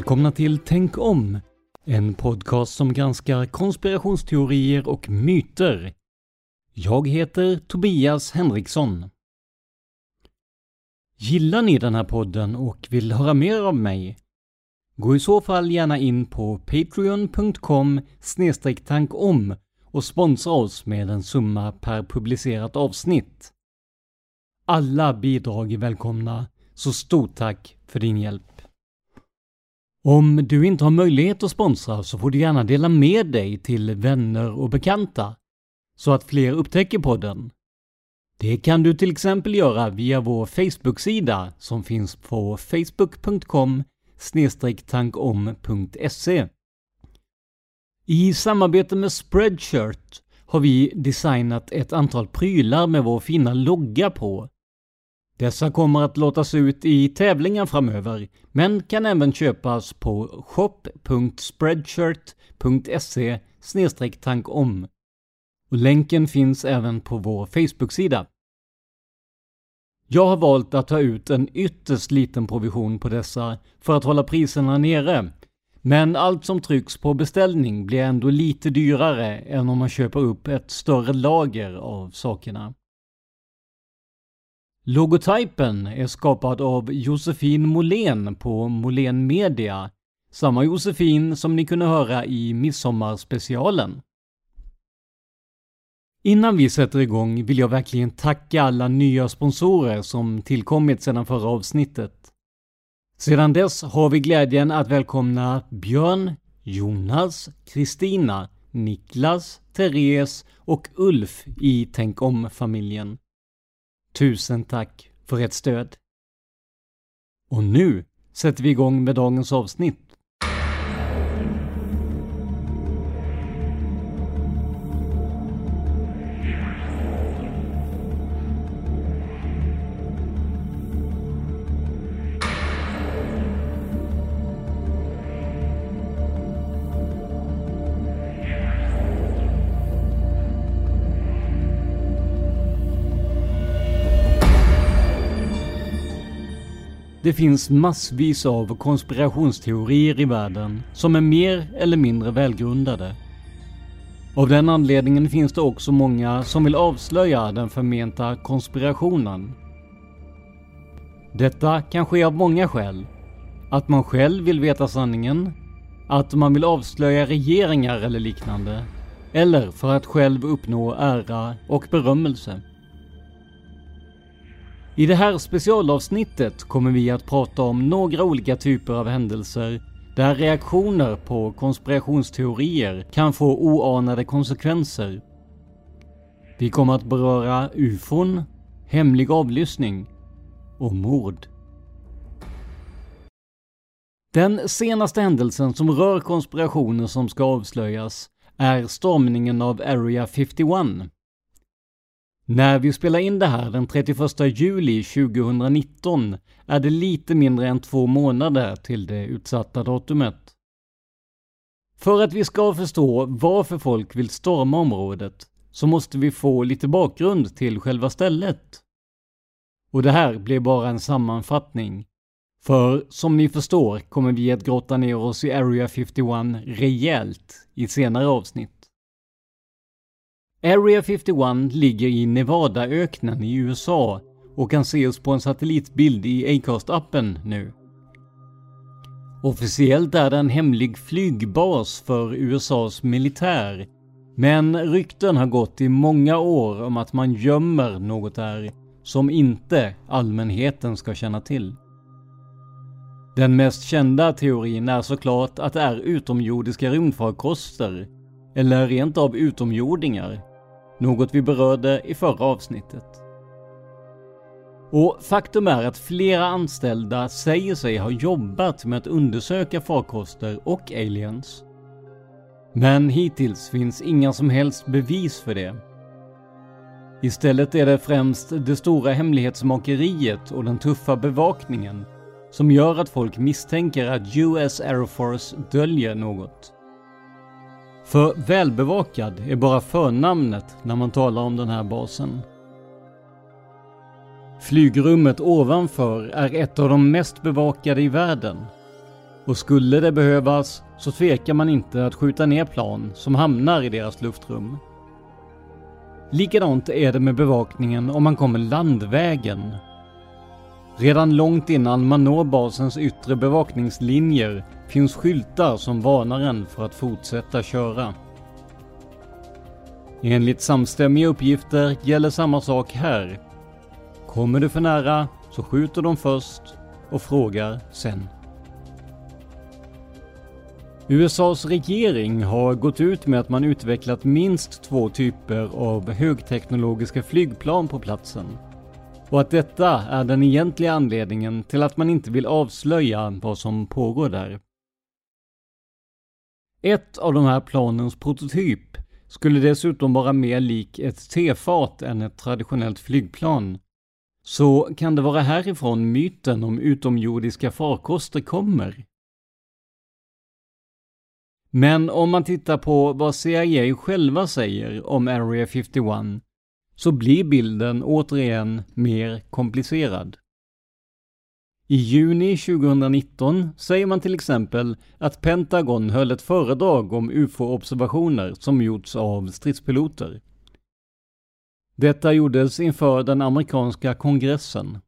Välkomna till Tänk om! En podcast som granskar konspirationsteorier och myter. Jag heter Tobias Henriksson. Gillar ni den här podden och vill höra mer av mig? Gå i så fall gärna in på patreon.com tankom och sponsra oss med en summa per publicerat avsnitt. Alla bidrag är välkomna, så stort tack för din hjälp. Om du inte har möjlighet att sponsra så får du gärna dela med dig till vänner och bekanta så att fler upptäcker podden. Det kan du till exempel göra via vår Facebook-sida som finns på facebook.com tankom.se. I samarbete med Spreadshirt har vi designat ett antal prylar med vår fina logga på dessa kommer att låtas ut i tävlingar framöver, men kan även köpas på shop.spreadshirt.se tankom. Och länken finns även på vår Facebook-sida. Jag har valt att ta ut en ytterst liten provision på dessa för att hålla priserna nere. Men allt som trycks på beställning blir ändå lite dyrare än om man köper upp ett större lager av sakerna. Logotypen är skapad av Josefin Molén på Molén Media. Samma Josefin som ni kunde höra i Midsommarspecialen. Innan vi sätter igång vill jag verkligen tacka alla nya sponsorer som tillkommit sedan förra avsnittet. Sedan dess har vi glädjen att välkomna Björn, Jonas, Kristina, Niklas, Therese och Ulf i Tänk om-familjen. Tusen tack för ert stöd. Och nu sätter vi igång med dagens avsnitt. Det finns massvis av konspirationsteorier i världen som är mer eller mindre välgrundade. Av den anledningen finns det också många som vill avslöja den förmenta konspirationen. Detta kan ske av många skäl. Att man själv vill veta sanningen, att man vill avslöja regeringar eller liknande, eller för att själv uppnå ära och berömmelse. I det här specialavsnittet kommer vi att prata om några olika typer av händelser där reaktioner på konspirationsteorier kan få oanade konsekvenser. Vi kommer att beröra ufon, hemlig avlyssning och mord. Den senaste händelsen som rör konspirationer som ska avslöjas är stormningen av Area 51. När vi spelar in det här den 31 juli 2019 är det lite mindre än två månader till det utsatta datumet. För att vi ska förstå varför folk vill storma området så måste vi få lite bakgrund till själva stället. Och det här blir bara en sammanfattning. För som ni förstår kommer vi att grotta ner oss i Area 51 rejält i senare avsnitt. Area 51 ligger i Nevadaöknen i USA och kan ses på en satellitbild i Acast-appen nu. Officiellt är det en hemlig flygbas för USAs militär. Men rykten har gått i många år om att man gömmer något där som inte allmänheten ska känna till. Den mest kända teorin är såklart att det är utomjordiska rymdfarkoster, eller rent av utomjordingar, något vi berörde i förra avsnittet. Och faktum är att flera anställda säger sig ha jobbat med att undersöka farkoster och aliens. Men hittills finns inga som helst bevis för det. Istället är det främst det stora hemlighetsmakeriet och den tuffa bevakningen som gör att folk misstänker att US Air Force döljer något. För välbevakad är bara förnamnet när man talar om den här basen. Flygrummet ovanför är ett av de mest bevakade i världen. Och skulle det behövas så tvekar man inte att skjuta ner plan som hamnar i deras luftrum. Likadant är det med bevakningen om man kommer landvägen. Redan långt innan man når basens yttre bevakningslinjer finns skyltar som varnar en för att fortsätta köra. Enligt samstämmiga uppgifter gäller samma sak här. Kommer du för nära så skjuter de först och frågar sen. USAs regering har gått ut med att man utvecklat minst två typer av högteknologiska flygplan på platsen. Och att detta är den egentliga anledningen till att man inte vill avslöja vad som pågår där. Ett av de här planens prototyp skulle dessutom vara mer lik ett tefat än ett traditionellt flygplan. Så kan det vara härifrån myten om utomjordiska farkoster kommer? Men om man tittar på vad CIA själva säger om Area 51 så blir bilden återigen mer komplicerad. I juni 2019 säger man till exempel att Pentagon höll ett föredrag om UFO-observationer som gjorts av stridspiloter. Detta gjordes inför den amerikanska kongressen.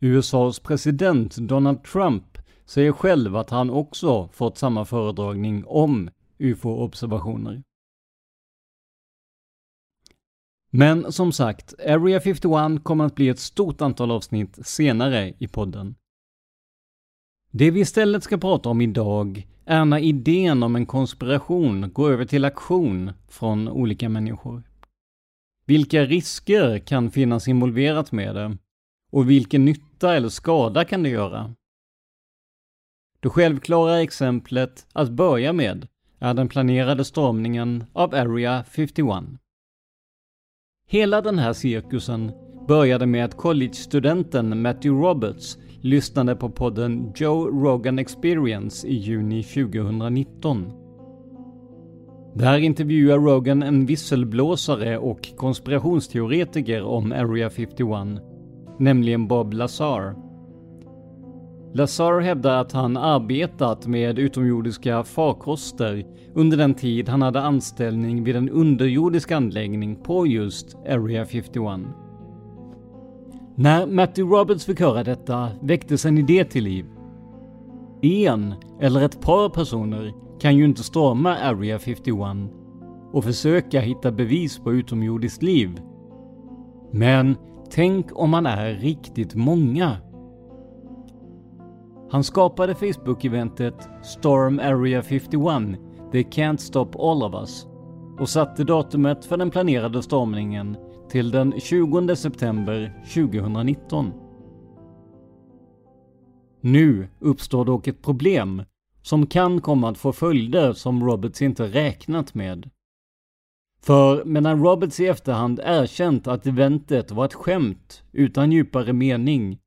USAs president Donald Trump säger själv att han också fått samma föredragning om UFO-observationer. Men som sagt, Area 51 kommer att bli ett stort antal avsnitt senare i podden. Det vi istället ska prata om idag är när idén om en konspiration går över till aktion från olika människor. Vilka risker kan finnas involverat med det? Och vilken nytta eller skada kan det göra? Det självklara exemplet att börja med är den planerade stormningen av Area 51. Hela den här cirkusen började med att collegestudenten Matthew Roberts lyssnade på podden Joe Rogan Experience i juni 2019. Där intervjuar Rogan en visselblåsare och konspirationsteoretiker om Area 51, nämligen Bob Lazar. Lazar hävdar att han arbetat med utomjordiska farkoster under den tid han hade anställning vid en underjordisk anläggning på just Area 51. När Matthew Roberts fick höra detta väcktes en idé till liv. En eller ett par personer kan ju inte storma Area 51 och försöka hitta bevis på utomjordiskt liv. Men tänk om man är riktigt många? Han skapade Facebook-eventet Storm Area 51, They Can't Stop All of Us och satte datumet för den planerade stormningen till den 20 september 2019. Nu uppstår dock ett problem som kan komma att få följder som Roberts inte räknat med. För medan Roberts i efterhand erkänt att eventet var ett skämt utan djupare mening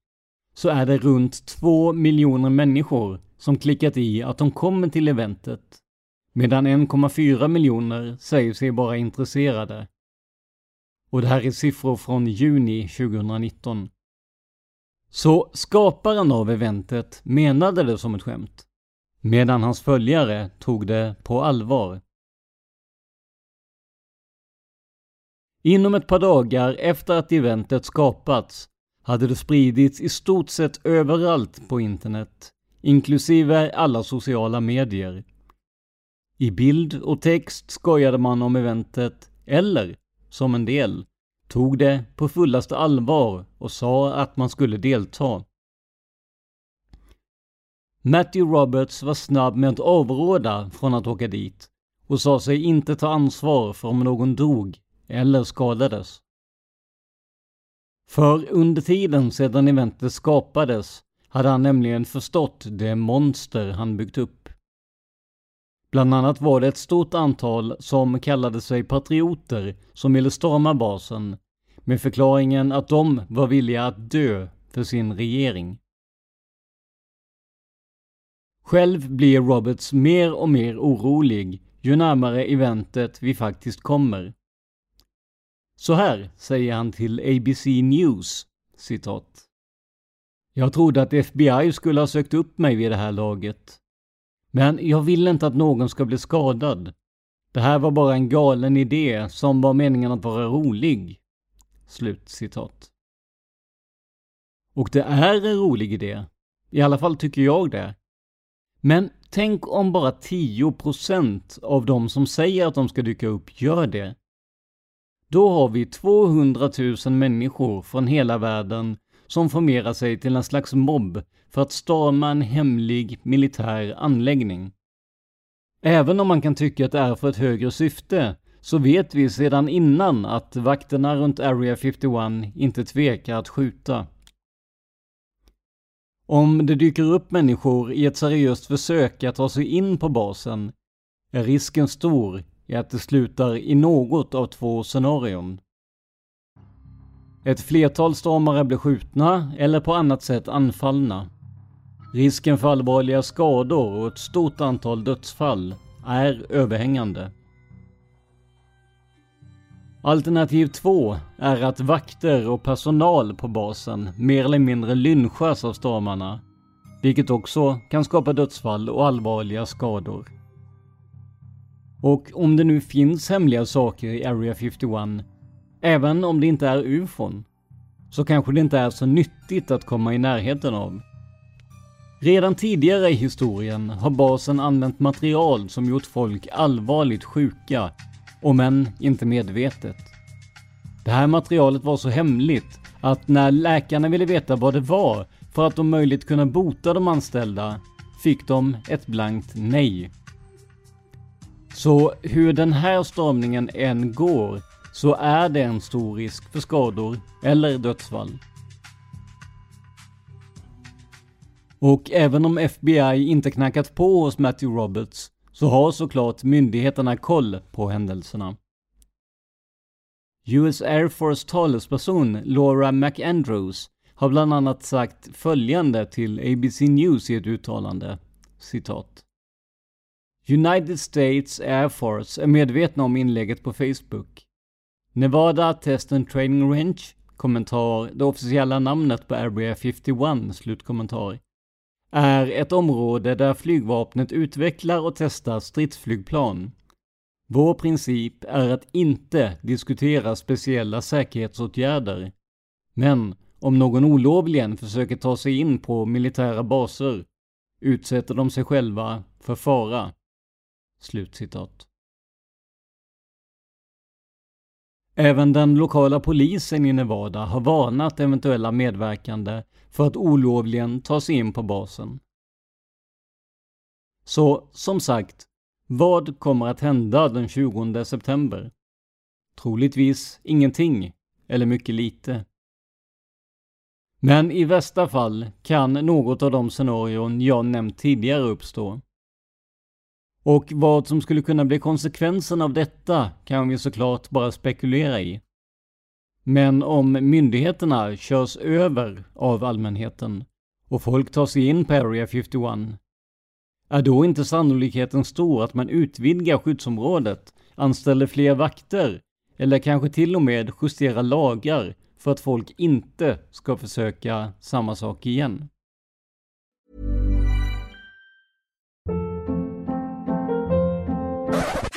så är det runt 2 miljoner människor som klickat i att de kommer till eventet. Medan 1,4 miljoner säger sig bara intresserade. Och det här är siffror från juni 2019. Så skaparen av eventet menade det som ett skämt. Medan hans följare tog det på allvar. Inom ett par dagar efter att eventet skapats hade det spridits i stort sett överallt på internet, inklusive alla sociala medier. I bild och text skojade man om eventet, eller, som en del, tog det på fullaste allvar och sa att man skulle delta. Matthew Roberts var snabb med att avråda från att åka dit och sa sig inte ta ansvar för om någon dog eller skadades. För under tiden sedan eventet skapades hade han nämligen förstått det monster han byggt upp. Bland annat var det ett stort antal som kallade sig patrioter som ville storma basen med förklaringen att de var villiga att dö för sin regering. Själv blir Roberts mer och mer orolig ju närmare eventet vi faktiskt kommer. Så här säger han till ABC News, citat. Jag trodde att FBI skulle ha sökt upp mig vid det här laget. Men jag vill inte att någon ska bli skadad. Det här var bara en galen idé som var meningen att vara rolig. Slut citat. Och det är en rolig idé. I alla fall tycker jag det. Men tänk om bara 10% av de som säger att de ska dyka upp gör det. Då har vi 200 000 människor från hela världen som formerar sig till en slags mobb för att storma en hemlig militär anläggning. Även om man kan tycka att det är för ett högre syfte så vet vi sedan innan att vakterna runt Area 51 inte tvekar att skjuta. Om det dyker upp människor i ett seriöst försök att ta sig in på basen är risken stor är att det slutar i något av två scenarion. Ett flertal stormare blir skjutna eller på annat sätt anfallna. Risken för allvarliga skador och ett stort antal dödsfall är överhängande. Alternativ 2 är att vakter och personal på basen mer eller mindre lynchas av stormarna, vilket också kan skapa dödsfall och allvarliga skador. Och om det nu finns hemliga saker i Area 51, även om det inte är ufon, så kanske det inte är så nyttigt att komma i närheten av. Redan tidigare i historien har basen använt material som gjort folk allvarligt sjuka, om än inte medvetet. Det här materialet var så hemligt att när läkarna ville veta vad det var för att om möjligt kunna bota de anställda fick de ett blankt nej. Så hur den här stormningen än går så är det en stor risk för skador eller dödsfall. Och även om FBI inte knackat på hos Matthew Roberts så har såklart myndigheterna koll på händelserna. US Air Force talesperson Laura McAndrews har bland annat sagt följande till ABC News i ett uttalande. Citat. United States Air Force är medvetna om inlägget på Facebook. Nevada Test and Training Range, kommentar, det officiella namnet på Area 51, slutkommentar, är ett område där flygvapnet utvecklar och testar stridsflygplan. Vår princip är att inte diskutera speciella säkerhetsåtgärder. Men om någon olovligen försöker ta sig in på militära baser utsätter de sig själva för fara. Slutcitat. Även den lokala polisen i Nevada har varnat eventuella medverkande för att olovligen ta sig in på basen. Så, som sagt, vad kommer att hända den 20 september? Troligtvis ingenting, eller mycket lite. Men i värsta fall kan något av de scenarion jag nämnt tidigare uppstå. Och vad som skulle kunna bli konsekvensen av detta kan vi såklart bara spekulera i. Men om myndigheterna körs över av allmänheten och folk tar sig in på Area 51, är då inte sannolikheten stor att man utvidgar skyddsområdet, anställer fler vakter eller kanske till och med justerar lagar för att folk inte ska försöka samma sak igen?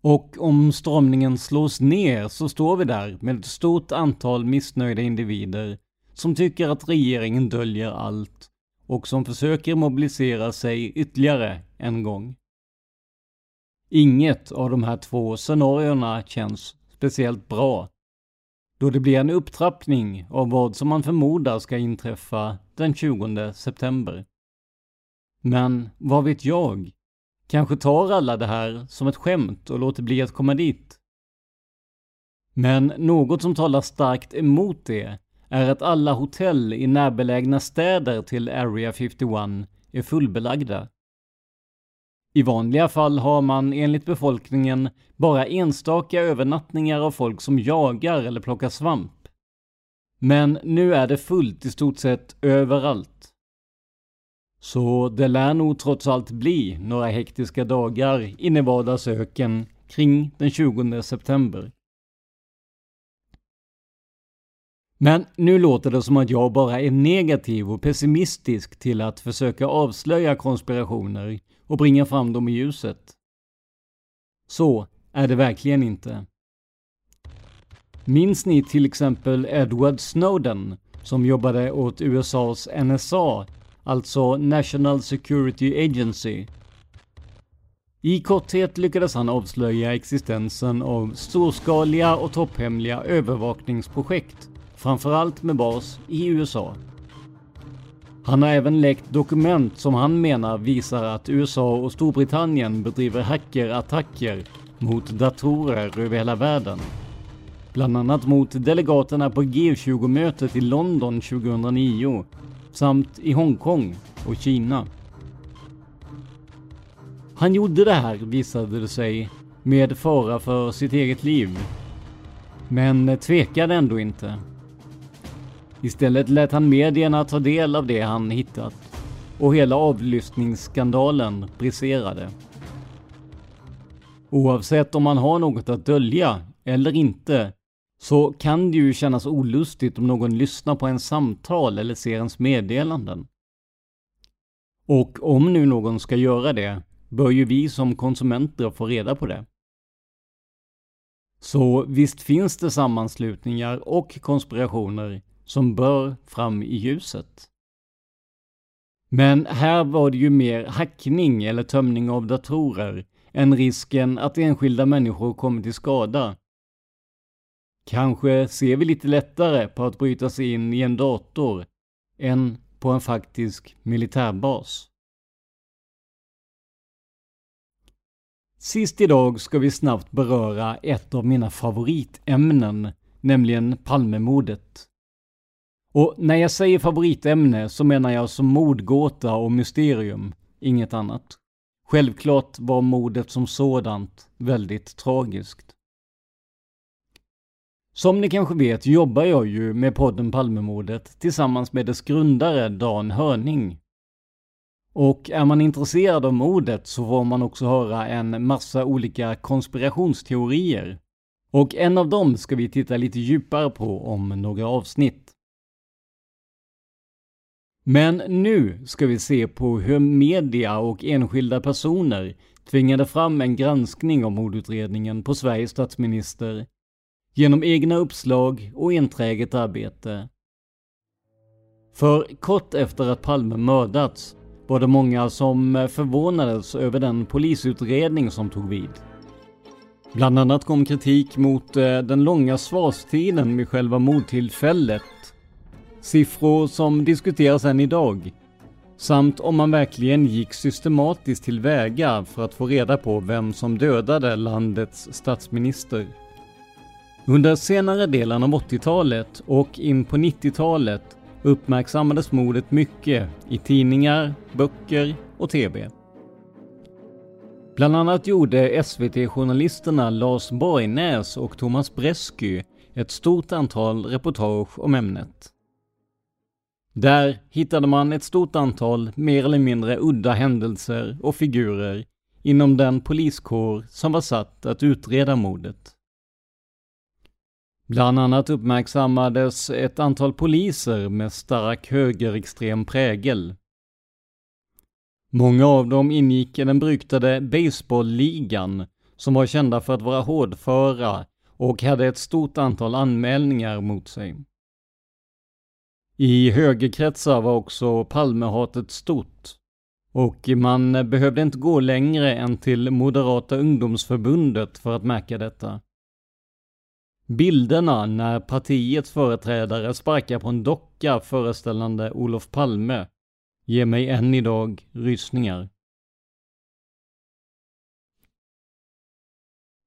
Och om strömningen slås ner så står vi där med ett stort antal missnöjda individer som tycker att regeringen döljer allt och som försöker mobilisera sig ytterligare en gång. Inget av de här två scenarierna känns speciellt bra, då det blir en upptrappning av vad som man förmodar ska inträffa den 20 september. Men vad vet jag? Kanske tar alla det här som ett skämt och låter bli att komma dit. Men något som talar starkt emot det är att alla hotell i närbelägna städer till Area 51 är fullbelagda. I vanliga fall har man enligt befolkningen bara enstaka övernattningar av folk som jagar eller plockar svamp. Men nu är det fullt i stort sett överallt. Så det lär nog trots allt bli några hektiska dagar i Nevadas öken kring den 20 september. Men nu låter det som att jag bara är negativ och pessimistisk till att försöka avslöja konspirationer och bringa fram dem i ljuset. Så är det verkligen inte. Minns ni till exempel Edward Snowden som jobbade åt USAs NSA alltså National Security Agency. I korthet lyckades han avslöja existensen av storskaliga och topphemliga övervakningsprojekt, framförallt med bas i USA. Han har även läckt dokument som han menar visar att USA och Storbritannien bedriver hackerattacker mot datorer över hela världen. Bland annat mot delegaterna på G20-mötet i London 2009 samt i Hongkong och Kina. Han gjorde det här, visade det sig, med fara för sitt eget liv. Men tvekade ändå inte. Istället lät han medierna ta del av det han hittat och hela avlyssningsskandalen briserade. Oavsett om man har något att dölja eller inte så kan det ju kännas olustigt om någon lyssnar på ens samtal eller ser ens meddelanden. Och om nu någon ska göra det, bör ju vi som konsumenter få reda på det. Så visst finns det sammanslutningar och konspirationer som bör fram i ljuset. Men här var det ju mer hackning eller tömning av datorer än risken att enskilda människor kommer till skada. Kanske ser vi lite lättare på att bryta sig in i en dator än på en faktisk militärbas. Sist idag ska vi snabbt beröra ett av mina favoritämnen, nämligen Palmemordet. Och när jag säger favoritämne så menar jag som mordgåta och mysterium, inget annat. Självklart var mordet som sådant väldigt tragiskt. Som ni kanske vet jobbar jag ju med podden Palmemordet tillsammans med dess grundare Dan Hörning. Och är man intresserad av mordet så får man också höra en massa olika konspirationsteorier. Och en av dem ska vi titta lite djupare på om några avsnitt. Men nu ska vi se på hur media och enskilda personer tvingade fram en granskning av mordutredningen på Sveriges statsminister genom egna uppslag och enträget arbete. För kort efter att Palme mördats var det många som förvånades över den polisutredning som tog vid. Bland annat kom kritik mot eh, den långa svarstiden vid själva mordtillfället. Siffror som diskuteras än idag. Samt om man verkligen gick systematiskt tillväga för att få reda på vem som dödade landets statsminister. Under senare delen av 80-talet och in på 90-talet uppmärksammades mordet mycket i tidningar, böcker och TV. Bland annat gjorde SVT-journalisterna Lars Borgnäs och Thomas Bresky ett stort antal reportage om ämnet. Där hittade man ett stort antal mer eller mindre udda händelser och figurer inom den poliskår som var satt att utreda mordet. Bland annat uppmärksammades ett antal poliser med stark högerextrem prägel. Många av dem ingick i den beryktade baseballligan som var kända för att vara hårdföra och hade ett stort antal anmälningar mot sig. I högerkretsar var också Palmehatet stort och man behövde inte gå längre än till Moderata ungdomsförbundet för att märka detta. Bilderna när partiets företrädare sparkar på en docka föreställande Olof Palme ger mig än idag rysningar.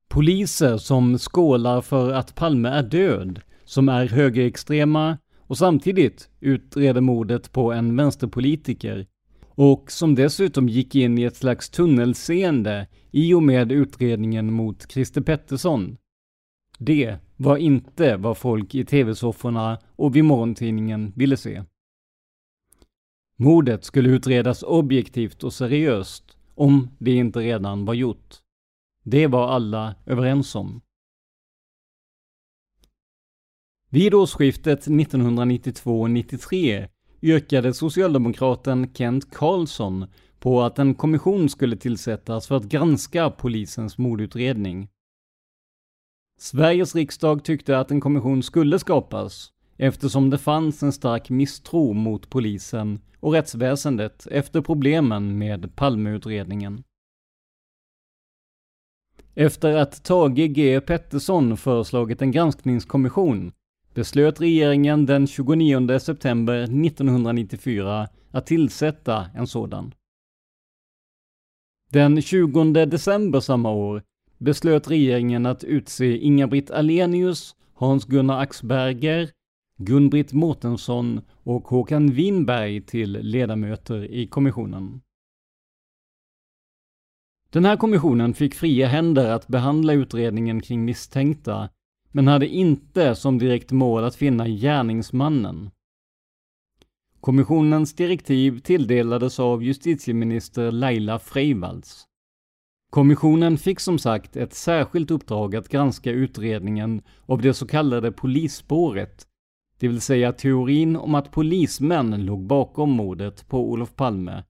Poliser som skålar för att Palme är död, som är högerextrema och samtidigt utreder mordet på en vänsterpolitiker och som dessutom gick in i ett slags tunnelseende i och med utredningen mot Christer Pettersson. Det var inte vad folk i tv-sofforna och vid morgontidningen ville se. Mordet skulle utredas objektivt och seriöst, om det inte redan var gjort. Det var alla överens om. Vid årsskiftet 1992-93 yrkade socialdemokraten Kent Karlsson på att en kommission skulle tillsättas för att granska polisens mordutredning. Sveriges riksdag tyckte att en kommission skulle skapas eftersom det fanns en stark misstro mot polisen och rättsväsendet efter problemen med Palmeutredningen. Efter att Tage G Pettersson föreslagit en granskningskommission beslöt regeringen den 29 september 1994 att tillsätta en sådan. Den 20 december samma år beslöt regeringen att utse Inga-Britt Alenius, Hans-Gunnar Axberger, Gun-Britt Mårtensson och Håkan Winberg till ledamöter i kommissionen. Den här kommissionen fick fria händer att behandla utredningen kring misstänkta, men hade inte som direkt mål att finna gärningsmannen. Kommissionens direktiv tilldelades av justitieminister Laila Freivalds. Kommissionen fick som sagt ett särskilt uppdrag att granska utredningen av det så kallade polisspåret, det vill säga teorin om att polismän låg bakom mordet på Olof Palme.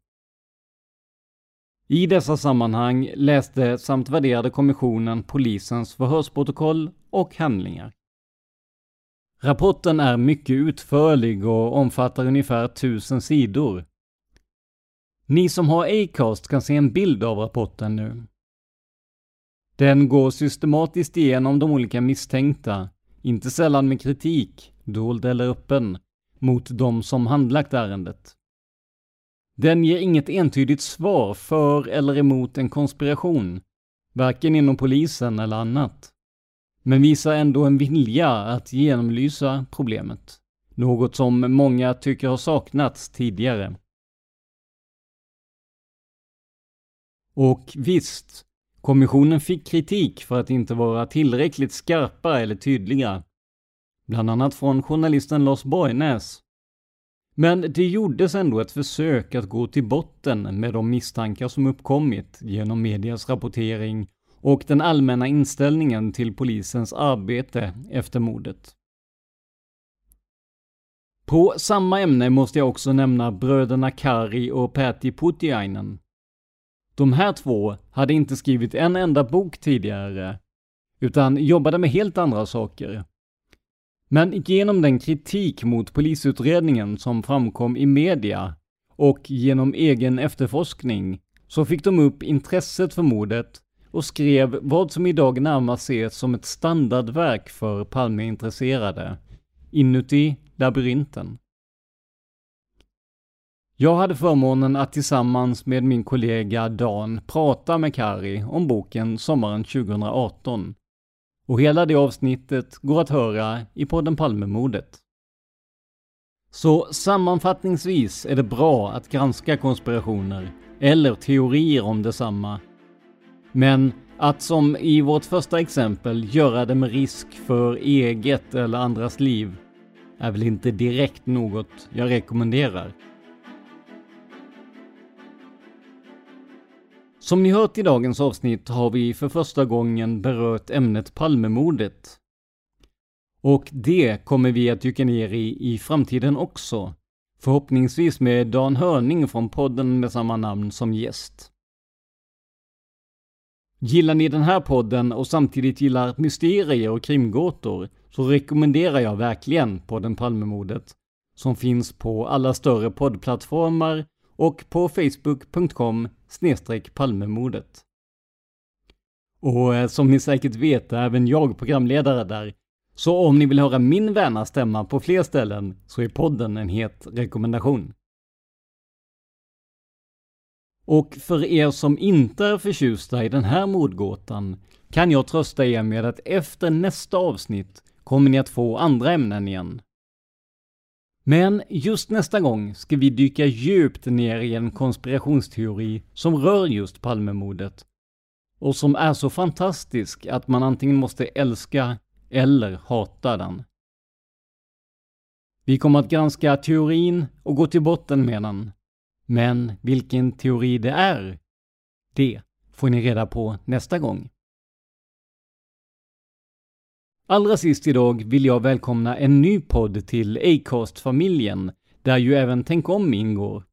I dessa sammanhang läste samt värderade kommissionen polisens förhörsprotokoll och handlingar. Rapporten är mycket utförlig och omfattar ungefär tusen sidor. Ni som har Acast kan se en bild av rapporten nu. Den går systematiskt igenom de olika misstänkta, inte sällan med kritik, dold eller öppen, mot de som handlagt ärendet. Den ger inget entydigt svar för eller emot en konspiration, varken inom polisen eller annat. Men visar ändå en vilja att genomlysa problemet. Något som många tycker har saknats tidigare. Och visst, kommissionen fick kritik för att inte vara tillräckligt skarpa eller tydliga. Bland annat från journalisten Lars Borgnäs. Men det gjordes ändå ett försök att gå till botten med de misstankar som uppkommit genom medias rapportering och den allmänna inställningen till polisens arbete efter mordet. På samma ämne måste jag också nämna bröderna Kari och Päti Putiainen. De här två hade inte skrivit en enda bok tidigare, utan jobbade med helt andra saker. Men genom den kritik mot polisutredningen som framkom i media och genom egen efterforskning så fick de upp intresset för mordet och skrev vad som idag närmast ses som ett standardverk för Palmeintresserade, Inuti labyrinten. Jag hade förmånen att tillsammans med min kollega Dan prata med Kari om boken sommaren 2018. Och hela det avsnittet går att höra i podden Palmemordet. Så sammanfattningsvis är det bra att granska konspirationer, eller teorier om detsamma. Men att som i vårt första exempel göra det med risk för eget eller andras liv är väl inte direkt något jag rekommenderar. Som ni hört i dagens avsnitt har vi för första gången berört ämnet Palmemordet. Och det kommer vi att dyka ner i i framtiden också. Förhoppningsvis med Dan Hörning från podden med samma namn som gäst. Gillar ni den här podden och samtidigt gillar mysterier och krimgåtor så rekommenderar jag verkligen podden Palmemordet som finns på alla större poddplattformar och på facebook.com palmemordet. Och eh, som ni säkert vet är även jag programledare där. Så om ni vill höra min väna stämma på fler ställen så är podden en het rekommendation. Och för er som inte är förtjusta i den här mordgåtan kan jag trösta er med att efter nästa avsnitt kommer ni att få andra ämnen igen. Men just nästa gång ska vi dyka djupt ner i en konspirationsteori som rör just Palmemordet. Och som är så fantastisk att man antingen måste älska eller hata den. Vi kommer att granska teorin och gå till botten med den. Men vilken teori det är, det får ni reda på nästa gång. Allra sist idag vill jag välkomna en ny podd till Acast-familjen, där ju även Tänk om ingår.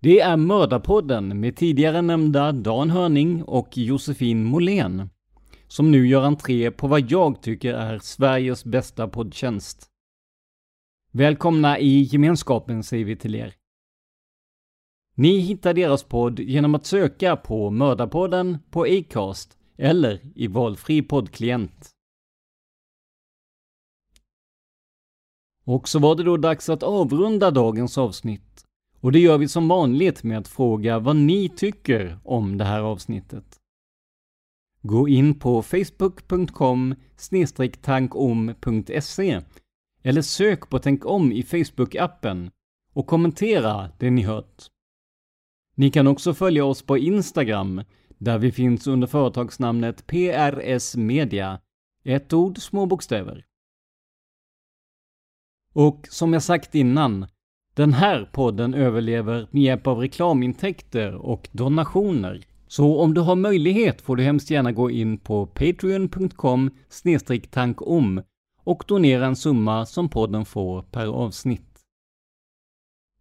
Det är Mördarpodden med tidigare nämnda Dan Hörning och Josefin Molén, som nu gör entré på vad jag tycker är Sveriges bästa poddtjänst. Välkomna i gemenskapen säger vi till er. Ni hittar deras podd genom att söka på Mördarpodden på Acast eller i valfri poddklient. Och så var det då dags att avrunda dagens avsnitt. Och det gör vi som vanligt med att fråga vad ni tycker om det här avsnittet. Gå in på facebook.com tankom.se eller sök på Tänk om i Facebook-appen och kommentera det ni hört. Ni kan också följa oss på Instagram där vi finns under företagsnamnet PRS Media. Ett ord, små bokstäver. Och som jag sagt innan, den här podden överlever med hjälp av reklamintäkter och donationer. Så om du har möjlighet får du hemskt gärna gå in på patreon.com tankom och donera en summa som podden får per avsnitt.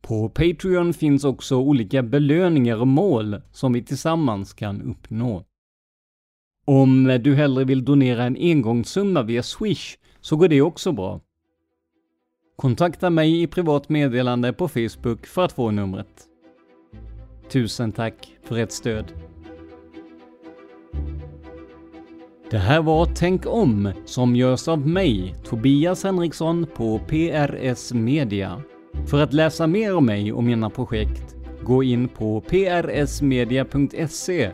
På Patreon finns också olika belöningar och mål som vi tillsammans kan uppnå. Om du hellre vill donera en engångssumma via Swish så går det också bra. Kontakta mig i privat meddelande på Facebook för att få numret. Tusen tack för ert stöd. Det här var Tänk om som görs av mig, Tobias Henriksson på PRS Media. För att läsa mer om mig och mina projekt, gå in på prsmedia.se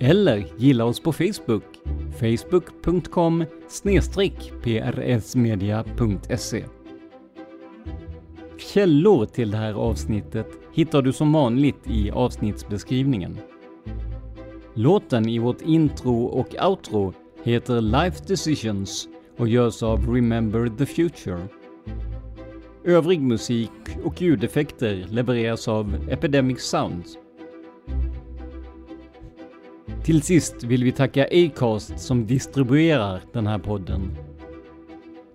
eller gilla oss på Facebook, facebook.com prsmedia.se. Källor till det här avsnittet hittar du som vanligt i avsnittsbeskrivningen. Låten i vårt intro och outro heter Life Decisions och görs av Remember the Future. Övrig musik och ljudeffekter levereras av Epidemic Sounds. Till sist vill vi tacka Acast som distribuerar den här podden.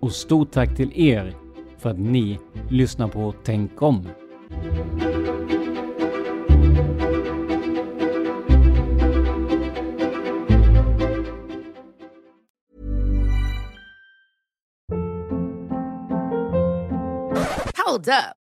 Och stort tack till er för att ni lyssnar på Tänk om. Hold up.